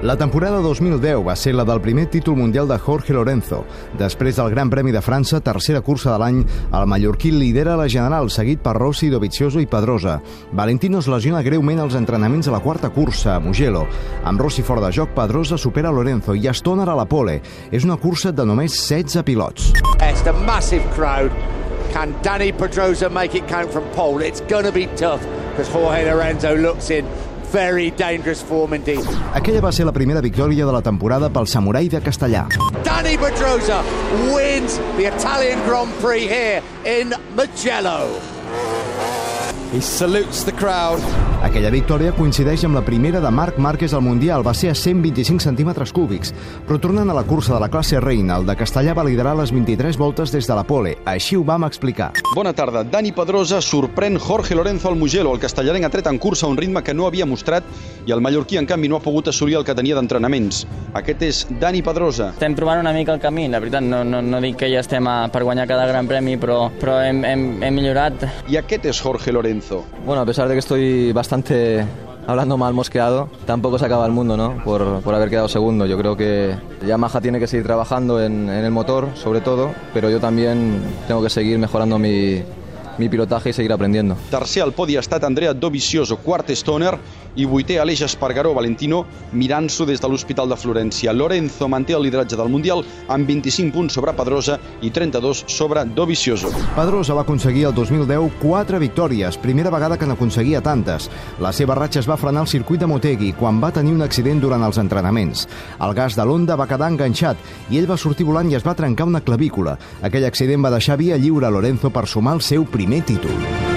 La temporada 2010 va ser la del primer títol mundial de Jorge Lorenzo. Després del Gran Premi de França, tercera cursa de l'any, el mallorquí lidera la general, seguit per Rossi, Dovizioso i Pedrosa. Valentino es lesiona greument als entrenaments a la quarta cursa, a Mugello. Amb Rossi fora de joc, Pedrosa supera Lorenzo i Stoner a la pole. És una cursa de només 16 pilots. It's a massive crowd. Can Danny Pedrosa make it count from pole? It's to be tough because Jorge Lorenzo looks in very dangerous form indeed. Aquella va ser la primera victòria de la temporada pel samurai de Castellà. Danny Pedrosa wins the Italian Grand Prix here in Mugello. He salutes the crowd. Aquella victòria coincideix amb la primera de Marc Márquez al Mundial, va ser a 125 centímetres cúbics. Però tornant a la cursa de la classe reina, el de Castellà va liderar les 23 voltes des de la pole. Així ho vam explicar. Bona tarda. Dani Pedrosa sorprèn Jorge Lorenzo al Mugello. El castellarenc ha tret en cursa un ritme que no havia mostrat i el mallorquí, en canvi, no ha pogut assolir el que tenia d'entrenaments. Aquest és Dani Pedrosa. Estem trobant una mica el camí, la veritat, no, no, no dic que ja estem a, per guanyar cada gran premi, però, però hem, hem, hem millorat. I aquest és Jorge Lorenzo. Bueno, a pesar de que estoy bastante hablando mal mosqueado, tampoco se acaba el mundo, ¿no? Por, por haber quedado segundo. Yo creo que Yamaha tiene que seguir trabajando en, en el motor, sobre todo, pero yo también tengo que seguir mejorando mi, mi pilotaje y seguir aprendiendo. Tercer al podi ha estat Andrea Dovizioso, quart Stoner i vuitè Aleix Espargaró Valentino mirant-s'ho des de l'Hospital de Florència. Lorenzo manté el lideratge del Mundial amb 25 punts sobre Pedrosa i 32 sobre Dovizioso. Pedrosa va aconseguir el 2010 quatre victòries, primera vegada que n'aconseguia tantes. La seva ratxa es va frenar al circuit de Motegi quan va tenir un accident durant els entrenaments. El gas de l'Onda va quedar enganxat i ell va sortir volant i es va trencar una clavícula. Aquell accident va deixar via lliure a Lorenzo per sumar el seu primer títol.